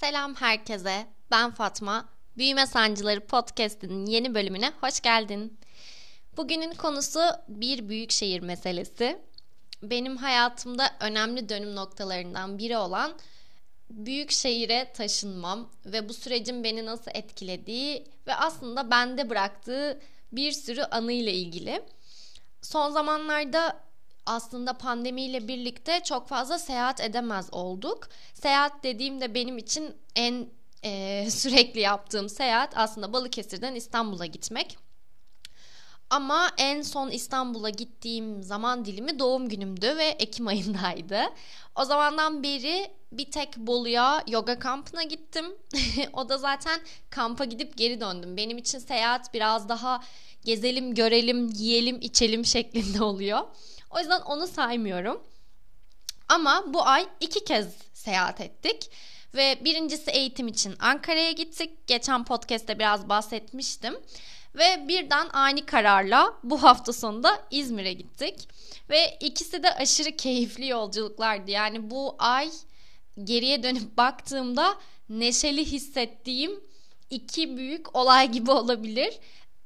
Selam herkese. Ben Fatma. Büyüme Sancıları Podcast'inin yeni bölümüne hoş geldin. Bugünün konusu bir büyük şehir meselesi. Benim hayatımda önemli dönüm noktalarından biri olan büyük şehire taşınmam ve bu sürecin beni nasıl etkilediği ve aslında bende bıraktığı bir sürü anıyla ilgili. Son zamanlarda aslında pandemiyle birlikte çok fazla seyahat edemez olduk. Seyahat dediğimde benim için en e, sürekli yaptığım seyahat aslında Balıkesir'den İstanbul'a gitmek. Ama en son İstanbul'a gittiğim zaman dilimi doğum günümdü ve Ekim ayındaydı. O zamandan beri bir tek Bolu'ya yoga kampına gittim. o da zaten kampa gidip geri döndüm. Benim için seyahat biraz daha gezelim, görelim, yiyelim, içelim şeklinde oluyor. O yüzden onu saymıyorum. Ama bu ay iki kez seyahat ettik. Ve birincisi eğitim için Ankara'ya gittik. Geçen podcast'te biraz bahsetmiştim. Ve birden ani kararla bu hafta sonunda İzmir'e gittik. Ve ikisi de aşırı keyifli yolculuklardı. Yani bu ay geriye dönüp baktığımda neşeli hissettiğim iki büyük olay gibi olabilir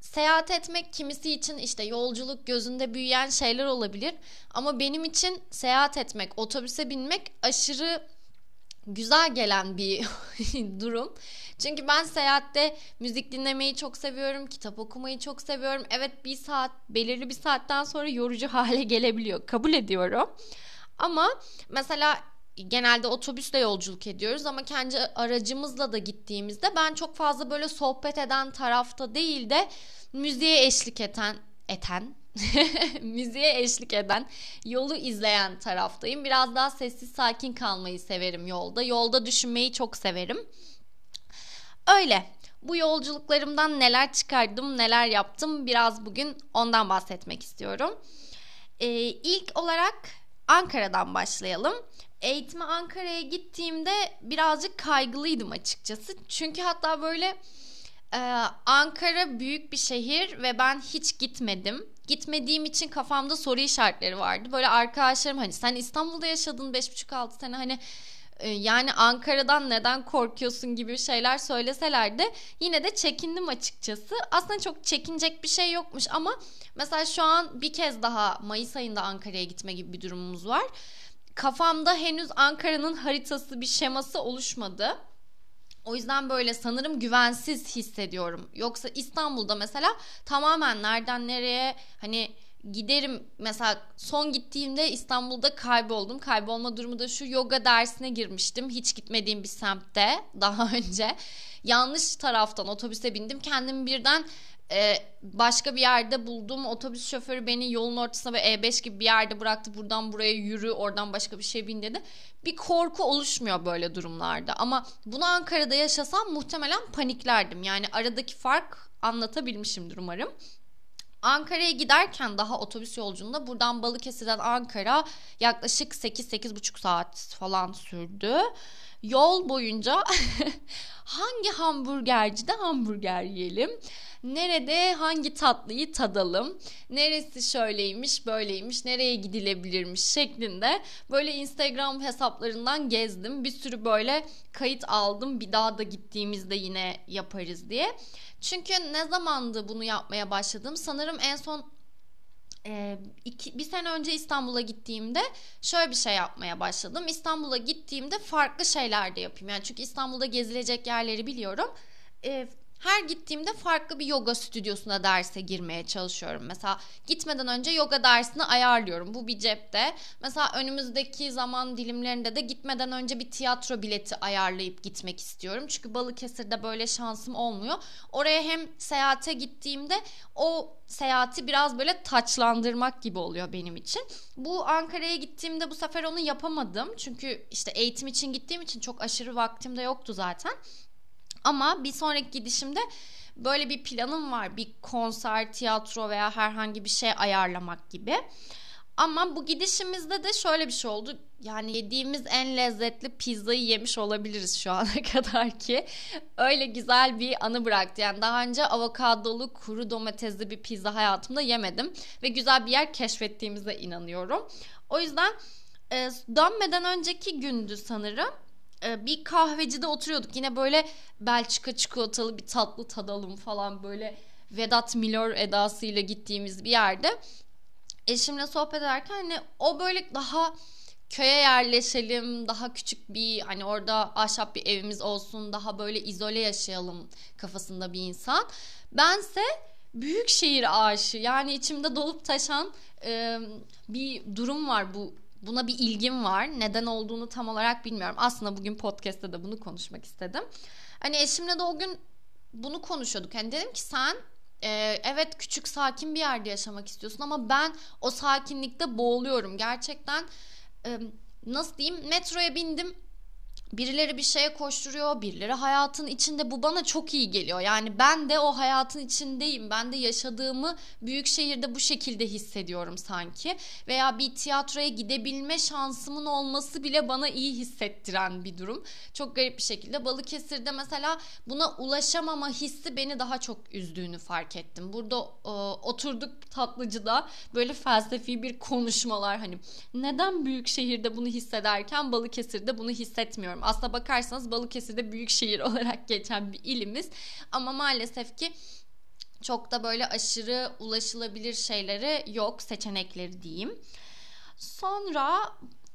seyahat etmek kimisi için işte yolculuk gözünde büyüyen şeyler olabilir. Ama benim için seyahat etmek, otobüse binmek aşırı güzel gelen bir durum. Çünkü ben seyahatte müzik dinlemeyi çok seviyorum, kitap okumayı çok seviyorum. Evet bir saat, belirli bir saatten sonra yorucu hale gelebiliyor. Kabul ediyorum. Ama mesela genelde otobüsle yolculuk ediyoruz ama kendi aracımızla da gittiğimizde ben çok fazla böyle sohbet eden tarafta değil de müziğe eşlik eten eten müziğe eşlik eden, yolu izleyen taraftayım. Biraz daha sessiz sakin kalmayı severim yolda. Yolda düşünmeyi çok severim. Öyle. Bu yolculuklarımdan neler çıkardım, neler yaptım biraz bugün ondan bahsetmek istiyorum. Ee, ilk olarak Ankara'dan başlayalım. Eğitime Ankara'ya gittiğimde birazcık kaygılıydım açıkçası. Çünkü hatta böyle ee, Ankara büyük bir şehir ve ben hiç gitmedim. Gitmediğim için kafamda soru işaretleri vardı. Böyle arkadaşlarım hani sen İstanbul'da yaşadın 5,5-6 sene hani e, yani Ankara'dan neden korkuyorsun gibi şeyler söyleseler de yine de çekindim açıkçası. Aslında çok çekinecek bir şey yokmuş ama mesela şu an bir kez daha Mayıs ayında Ankara'ya gitme gibi bir durumumuz var. Kafamda henüz Ankara'nın haritası bir şeması oluşmadı. O yüzden böyle sanırım güvensiz hissediyorum. Yoksa İstanbul'da mesela tamamen nereden nereye hani giderim mesela son gittiğimde İstanbul'da kayboldum. Kaybolma durumu da şu yoga dersine girmiştim. Hiç gitmediğim bir semtte daha önce. Yanlış taraftan otobüse bindim. Kendimi birden ee, başka bir yerde buldum. Otobüs şoförü beni yolun ortasına ve E5 gibi bir yerde bıraktı. Buradan buraya yürü, oradan başka bir şey bin dedi. Bir korku oluşmuyor böyle durumlarda. Ama bunu Ankara'da yaşasam muhtemelen paniklerdim. Yani aradaki fark anlatabilmişimdir umarım. Ankara'ya giderken daha otobüs yolculuğunda buradan Balıkesir'den Ankara yaklaşık 8-8,5 saat falan sürdü. Yol boyunca hangi hamburgercide hamburger yiyelim? Nerede hangi tatlıyı tadalım? Neresi şöyleymiş, böyleymiş, nereye gidilebilirmiş şeklinde böyle Instagram hesaplarından gezdim. Bir sürü böyle kayıt aldım. Bir daha da gittiğimizde yine yaparız diye. Çünkü ne zamandı bunu yapmaya başladım? Sanırım en son e, iki, bir sene önce İstanbul'a gittiğimde şöyle bir şey yapmaya başladım. İstanbul'a gittiğimde farklı şeyler de yapayım. Yani çünkü İstanbul'da gezilecek yerleri biliyorum. E, her gittiğimde farklı bir yoga stüdyosuna derse girmeye çalışıyorum. Mesela gitmeden önce yoga dersini ayarlıyorum. Bu bir cepte. Mesela önümüzdeki zaman dilimlerinde de gitmeden önce bir tiyatro bileti ayarlayıp gitmek istiyorum. Çünkü Balıkesir'de böyle şansım olmuyor. Oraya hem seyahate gittiğimde o seyahati biraz böyle taçlandırmak gibi oluyor benim için. Bu Ankara'ya gittiğimde bu sefer onu yapamadım. Çünkü işte eğitim için gittiğim için çok aşırı vaktim de yoktu zaten. Ama bir sonraki gidişimde böyle bir planım var. Bir konser, tiyatro veya herhangi bir şey ayarlamak gibi. Ama bu gidişimizde de şöyle bir şey oldu. Yani yediğimiz en lezzetli pizzayı yemiş olabiliriz şu ana kadar ki. Öyle güzel bir anı bıraktı. Yani daha önce avokadolu, kuru domatesli bir pizza hayatımda yemedim. Ve güzel bir yer keşfettiğimize inanıyorum. O yüzden e, dönmeden önceki gündü sanırım bir kahvecide oturuyorduk. Yine böyle Belçika çikolatalı bir tatlı tadalım falan böyle Vedat Milor edasıyla gittiğimiz bir yerde eşimle sohbet ederken hani o böyle daha köye yerleşelim, daha küçük bir hani orada ahşap bir evimiz olsun, daha böyle izole yaşayalım kafasında bir insan. Bense büyük şehir aşığı yani içimde dolup taşan e, bir durum var bu buna bir ilgim var. Neden olduğunu tam olarak bilmiyorum. Aslında bugün podcast'te de bunu konuşmak istedim. Hani eşimle de o gün bunu konuşuyorduk. Hani dedim ki sen e, evet küçük sakin bir yerde yaşamak istiyorsun ama ben o sakinlikte boğuluyorum. Gerçekten e, nasıl diyeyim metroya bindim birileri bir şeye koşturuyor, birileri hayatın içinde bu bana çok iyi geliyor. Yani ben de o hayatın içindeyim. Ben de yaşadığımı büyük şehirde bu şekilde hissediyorum sanki. Veya bir tiyatroya gidebilme şansımın olması bile bana iyi hissettiren bir durum. Çok garip bir şekilde Balıkesir'de mesela buna ulaşamama hissi beni daha çok üzdüğünü fark ettim. Burada e, oturduk tatlıcıda böyle felsefi bir konuşmalar hani neden büyük şehirde bunu hissederken Balıkesir'de bunu hissetmiyorum düşünüyorum. Aslına bakarsanız Balıkesir'de büyük şehir olarak geçen bir ilimiz. Ama maalesef ki çok da böyle aşırı ulaşılabilir şeyleri yok, seçenekleri diyeyim. Sonra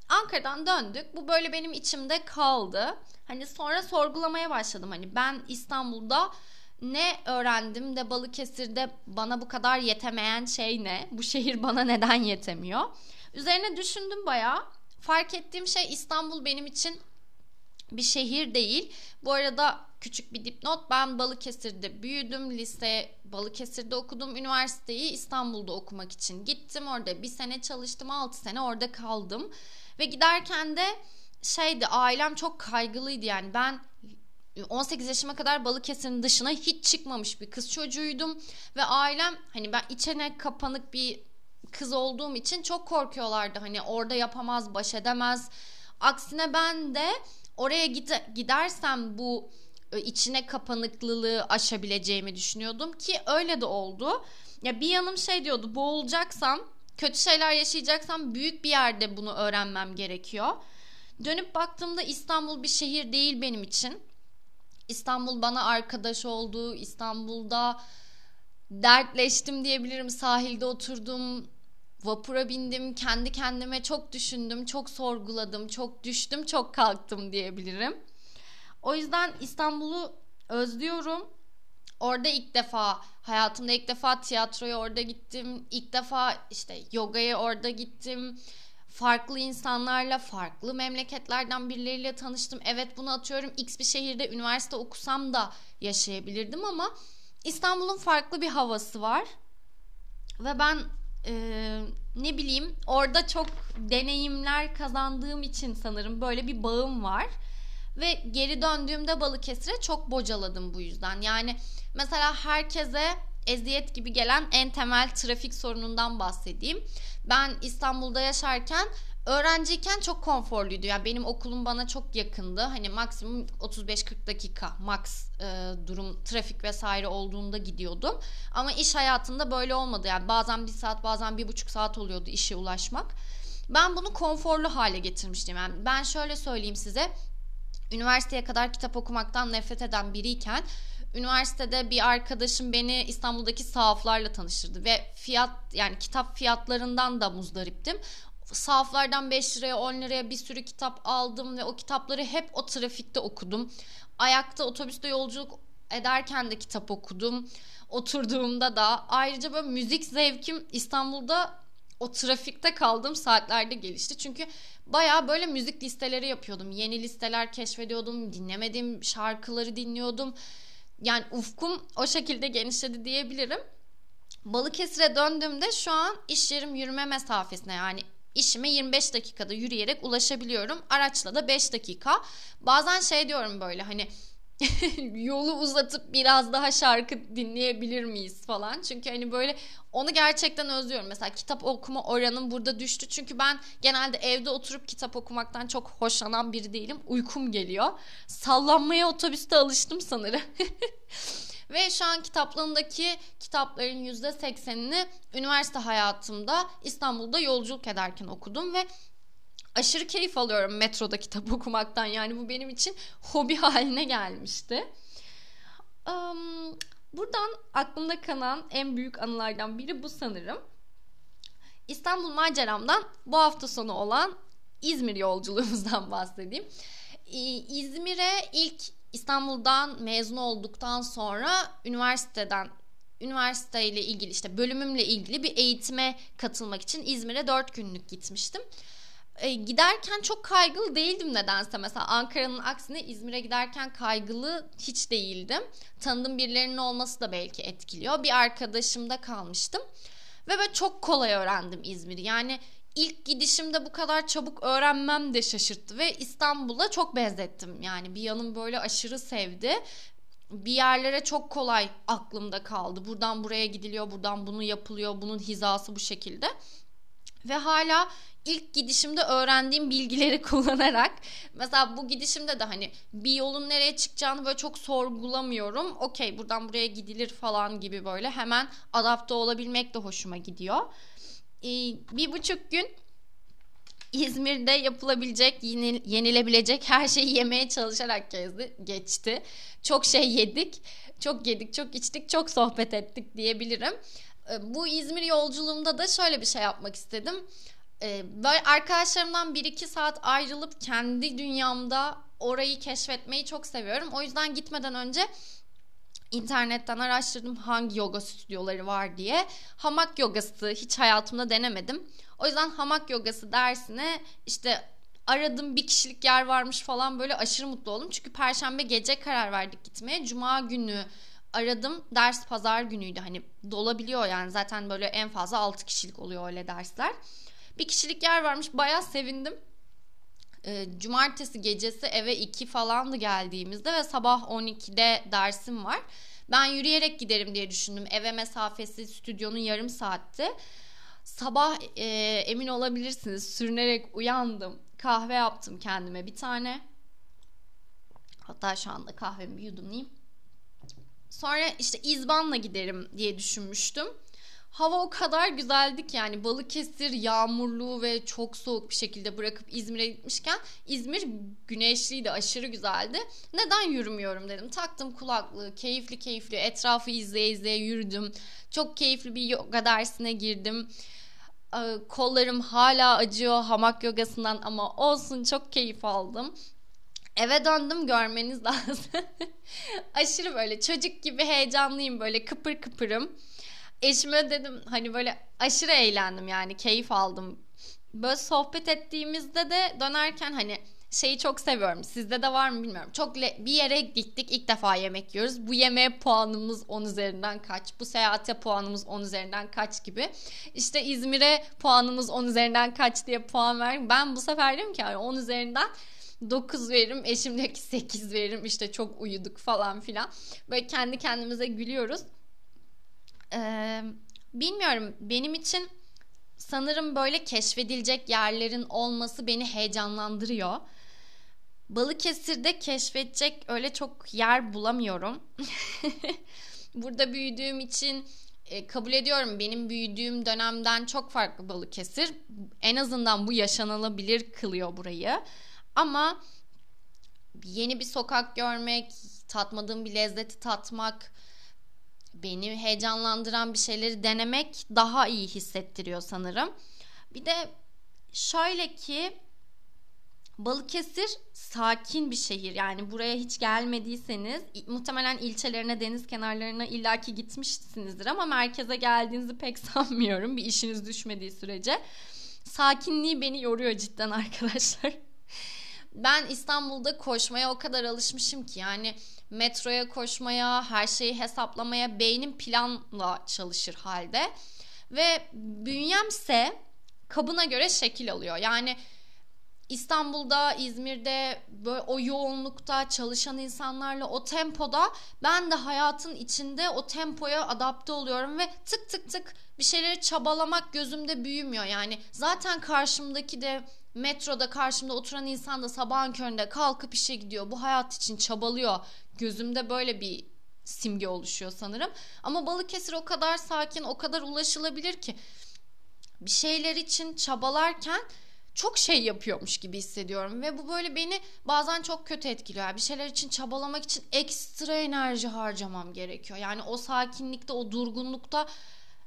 Ankara'dan döndük. Bu böyle benim içimde kaldı. Hani sonra sorgulamaya başladım. Hani ben İstanbul'da ne öğrendim de Balıkesir'de bana bu kadar yetemeyen şey ne? Bu şehir bana neden yetemiyor? Üzerine düşündüm bayağı. Fark ettiğim şey İstanbul benim için bir şehir değil. Bu arada küçük bir dipnot. Ben Balıkesir'de büyüdüm. Lise Balıkesir'de okudum. Üniversiteyi İstanbul'da okumak için gittim. Orada bir sene çalıştım. 6 sene orada kaldım. Ve giderken de şeydi ailem çok kaygılıydı yani ben 18 yaşıma kadar Balıkesir'in dışına hiç çıkmamış bir kız çocuğuydum ve ailem hani ben içine kapanık bir kız olduğum için çok korkuyorlardı hani orada yapamaz baş edemez aksine ben de oraya gidersem bu e, içine kapanıklılığı aşabileceğimi düşünüyordum ki öyle de oldu. Ya bir yanım şey diyordu boğulacaksam kötü şeyler yaşayacaksam büyük bir yerde bunu öğrenmem gerekiyor. Dönüp baktığımda İstanbul bir şehir değil benim için. İstanbul bana arkadaş oldu. İstanbul'da dertleştim diyebilirim. Sahilde oturdum. Vapura bindim, kendi kendime çok düşündüm, çok sorguladım, çok düştüm, çok kalktım diyebilirim. O yüzden İstanbul'u özlüyorum. Orada ilk defa hayatımda ilk defa tiyatroya orada gittim. İlk defa işte yogaya orada gittim. Farklı insanlarla, farklı memleketlerden birileriyle tanıştım. Evet bunu atıyorum X bir şehirde üniversite okusam da yaşayabilirdim ama İstanbul'un farklı bir havası var. Ve ben e, ne bileyim orada çok deneyimler kazandığım için sanırım böyle bir bağım var. Ve geri döndüğümde Balıkesir'e çok bocaladım bu yüzden. Yani mesela herkese eziyet gibi gelen en temel trafik sorunundan bahsedeyim. Ben İstanbul'da yaşarken Öğrenciyken çok konforluydu. Yani benim okulum bana çok yakındı. Hani maksimum 35-40 dakika max e, durum trafik vesaire olduğunda gidiyordum. Ama iş hayatında böyle olmadı. Yani bazen bir saat bazen bir buçuk saat oluyordu işe ulaşmak. Ben bunu konforlu hale getirmiştim. Yani ben şöyle söyleyeyim size. Üniversiteye kadar kitap okumaktan nefret eden biriyken üniversitede bir arkadaşım beni İstanbul'daki sahaflarla tanıştırdı ve fiyat yani kitap fiyatlarından da muzdariptim sahaflardan 5 liraya 10 liraya bir sürü kitap aldım ve o kitapları hep o trafikte okudum. Ayakta otobüste yolculuk ederken de kitap okudum. Oturduğumda da ayrıca böyle müzik zevkim İstanbul'da o trafikte kaldığım saatlerde gelişti. Çünkü baya böyle müzik listeleri yapıyordum. Yeni listeler keşfediyordum. Dinlemediğim şarkıları dinliyordum. Yani ufkum o şekilde genişledi diyebilirim. Balıkesir'e döndüğümde şu an iş yerim yürüme mesafesine yani işime 25 dakikada yürüyerek ulaşabiliyorum. Araçla da 5 dakika. Bazen şey diyorum böyle hani yolu uzatıp biraz daha şarkı dinleyebilir miyiz falan. Çünkü hani böyle onu gerçekten özlüyorum. Mesela kitap okuma oranım burada düştü. Çünkü ben genelde evde oturup kitap okumaktan çok hoşlanan biri değilim. Uykum geliyor. Sallanmaya otobüste alıştım sanırım. Ve şu an kitaplığımdaki kitapların %80'ini üniversite hayatımda İstanbul'da yolculuk ederken okudum ve aşırı keyif alıyorum metroda kitap okumaktan. Yani bu benim için hobi haline gelmişti. Buradan aklımda kalan en büyük anılardan biri bu sanırım. İstanbul maceramdan bu hafta sonu olan İzmir yolculuğumuzdan bahsedeyim. İzmir'e ilk İstanbul'dan mezun olduktan sonra üniversiteden üniversiteyle ilgili işte bölümümle ilgili bir eğitime katılmak için İzmir'e 4 günlük gitmiştim. E, giderken çok kaygılı değildim nedense. Mesela Ankara'nın aksine İzmir'e giderken kaygılı hiç değildim. Tanıdığım birilerinin olması da belki etkiliyor. Bir arkadaşımda kalmıştım. Ve ben çok kolay öğrendim İzmir'i. Yani ilk gidişimde bu kadar çabuk öğrenmem de şaşırttı ve İstanbul'a çok benzettim. Yani bir yanım böyle aşırı sevdi. Bir yerlere çok kolay aklımda kaldı. Buradan buraya gidiliyor, buradan bunu yapılıyor, bunun hizası bu şekilde. Ve hala ilk gidişimde öğrendiğim bilgileri kullanarak mesela bu gidişimde de hani bir yolun nereye çıkacağını böyle çok sorgulamıyorum. Okey buradan buraya gidilir falan gibi böyle hemen adapte olabilmek de hoşuma gidiyor. Ee, bir buçuk gün İzmir'de yapılabilecek, yenilebilecek her şeyi yemeye çalışarak gezdi, geçti. Çok şey yedik, çok yedik, çok içtik, çok sohbet ettik diyebilirim. Ee, bu İzmir yolculuğumda da şöyle bir şey yapmak istedim. Ee, böyle arkadaşlarımdan 1-2 saat ayrılıp kendi dünyamda orayı keşfetmeyi çok seviyorum. O yüzden gitmeden önce internetten araştırdım hangi yoga stüdyoları var diye. Hamak yogası hiç hayatımda denemedim. O yüzden hamak yogası dersine işte aradım bir kişilik yer varmış falan böyle aşırı mutlu oldum. Çünkü perşembe gece karar verdik gitmeye. Cuma günü aradım. Ders pazar günüydü. Hani dolabiliyor yani zaten böyle en fazla 6 kişilik oluyor öyle dersler. Bir kişilik yer varmış. Bayağı sevindim. E, cumartesi gecesi eve 2 falandı geldiğimizde ve sabah 12'de dersim var. Ben yürüyerek giderim diye düşündüm. Eve mesafesi stüdyonun yarım saatti. Sabah e, emin olabilirsiniz sürünerek uyandım. Kahve yaptım kendime bir tane. Hatta şu anda kahvemi yudumlayayım. Sonra işte İzban'la giderim diye düşünmüştüm. Hava o kadar güzeldi ki yani Balıkesir yağmurlu ve çok soğuk bir şekilde bırakıp İzmir'e gitmişken İzmir güneşliydi aşırı güzeldi. Neden yürümüyorum dedim. Taktım kulaklığı keyifli keyifli etrafı izleye izleye yürüdüm. Çok keyifli bir yoga dersine girdim. Ee, kollarım hala acıyor hamak yogasından ama olsun çok keyif aldım. Eve döndüm görmeniz lazım. Aşırı böyle çocuk gibi heyecanlıyım böyle kıpır kıpırım. Eşime dedim hani böyle aşırı eğlendim yani keyif aldım. Böyle sohbet ettiğimizde de dönerken hani şeyi çok seviyorum. Sizde de var mı bilmiyorum. Çok bir yere gittik ilk defa yemek yiyoruz. Bu yemeğe puanımız 10 üzerinden kaç? Bu seyahate puanımız 10 üzerinden kaç gibi. İşte İzmir'e puanımız 10 üzerinden kaç diye puan ver. Ben bu sefer diyorum ki yani 10 üzerinden 9 veririm. Eşim diyor ki 8 veririm. İşte çok uyuduk falan filan. Böyle kendi kendimize gülüyoruz. Bilmiyorum benim için sanırım böyle keşfedilecek yerlerin olması beni heyecanlandırıyor. Balıkesir'de keşfedecek öyle çok yer bulamıyorum. Burada büyüdüğüm için e, kabul ediyorum benim büyüdüğüm dönemden çok farklı Balıkesir. En azından bu yaşanılabilir kılıyor burayı. Ama yeni bir sokak görmek, tatmadığım bir lezzeti tatmak, beni heyecanlandıran bir şeyleri denemek daha iyi hissettiriyor sanırım. Bir de şöyle ki Balıkesir sakin bir şehir. Yani buraya hiç gelmediyseniz muhtemelen ilçelerine, deniz kenarlarına illaki gitmişsinizdir ama merkeze geldiğinizi pek sanmıyorum bir işiniz düşmediği sürece. Sakinliği beni yoruyor cidden arkadaşlar. Ben İstanbul'da koşmaya o kadar alışmışım ki yani metroya koşmaya, her şeyi hesaplamaya beynim planla çalışır halde. Ve bünyemse kabına göre şekil alıyor. Yani İstanbul'da, İzmir'de böyle o yoğunlukta çalışan insanlarla o tempoda ben de hayatın içinde o tempoya adapte oluyorum ve tık tık tık bir şeyleri çabalamak gözümde büyümüyor. Yani zaten karşımdaki de metroda karşımda oturan insan da sabahın köründe kalkıp işe gidiyor. Bu hayat için çabalıyor. Gözümde böyle bir simge oluşuyor sanırım. Ama Balıkesir o kadar sakin, o kadar ulaşılabilir ki bir şeyler için çabalarken çok şey yapıyormuş gibi hissediyorum ve bu böyle beni bazen çok kötü etkiliyor. Bir şeyler için çabalamak için ekstra enerji harcamam gerekiyor. Yani o sakinlikte, o durgunlukta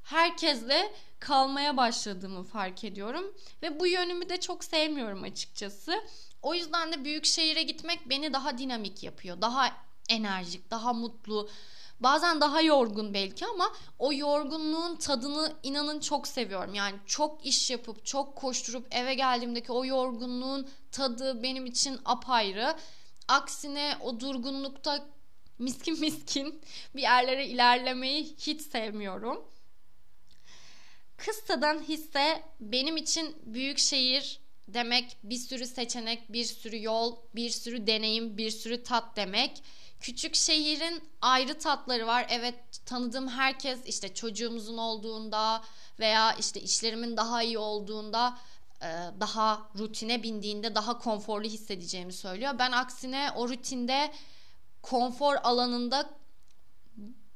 herkesle kalmaya başladığımı fark ediyorum ve bu yönümü de çok sevmiyorum açıkçası. O yüzden de büyük şehire gitmek beni daha dinamik yapıyor. Daha enerjik, daha mutlu, Bazen daha yorgun belki ama o yorgunluğun tadını inanın çok seviyorum. Yani çok iş yapıp çok koşturup eve geldiğimdeki o yorgunluğun tadı benim için apayrı. Aksine o durgunlukta miskin miskin bir yerlere ilerlemeyi hiç sevmiyorum. Kıstadan hisse benim için büyük şehir demek bir sürü seçenek, bir sürü yol, bir sürü deneyim, bir sürü tat demek. Küçük şehrin ayrı tatları var. Evet tanıdığım herkes işte çocuğumuzun olduğunda veya işte işlerimin daha iyi olduğunda e, daha rutine bindiğinde daha konforlu hissedeceğimi söylüyor. Ben aksine o rutinde konfor alanında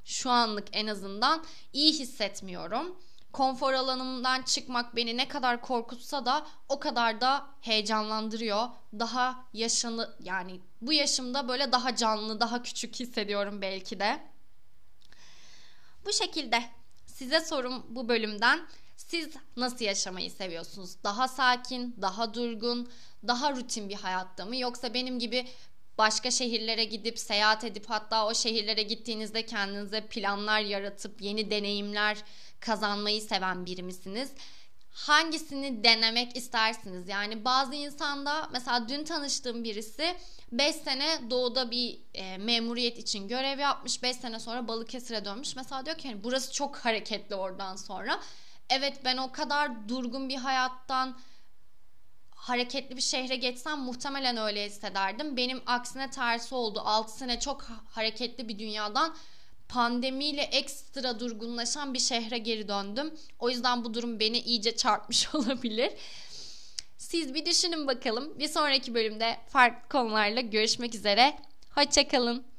şu anlık en azından iyi hissetmiyorum konfor alanımdan çıkmak beni ne kadar korkutsa da o kadar da heyecanlandırıyor. Daha yaşanı yani bu yaşımda böyle daha canlı, daha küçük hissediyorum belki de. Bu şekilde size sorum bu bölümden siz nasıl yaşamayı seviyorsunuz? Daha sakin, daha durgun, daha rutin bir hayatta mı yoksa benim gibi başka şehirlere gidip seyahat edip hatta o şehirlere gittiğinizde kendinize planlar yaratıp yeni deneyimler kazanmayı seven biri misiniz? Hangisini denemek istersiniz? Yani bazı insanda mesela dün tanıştığım birisi 5 sene doğuda bir e, memuriyet için görev yapmış. 5 sene sonra Balıkesir'e dönmüş. Mesela diyor ki hani burası çok hareketli oradan sonra. Evet ben o kadar durgun bir hayattan hareketli bir şehre geçsem muhtemelen öyle hissederdim. Benim aksine tersi oldu. 6 sene çok hareketli bir dünyadan pandemiyle ekstra durgunlaşan bir şehre geri döndüm. O yüzden bu durum beni iyice çarpmış olabilir. Siz bir düşünün bakalım. Bir sonraki bölümde farklı konularla görüşmek üzere. Hoşçakalın.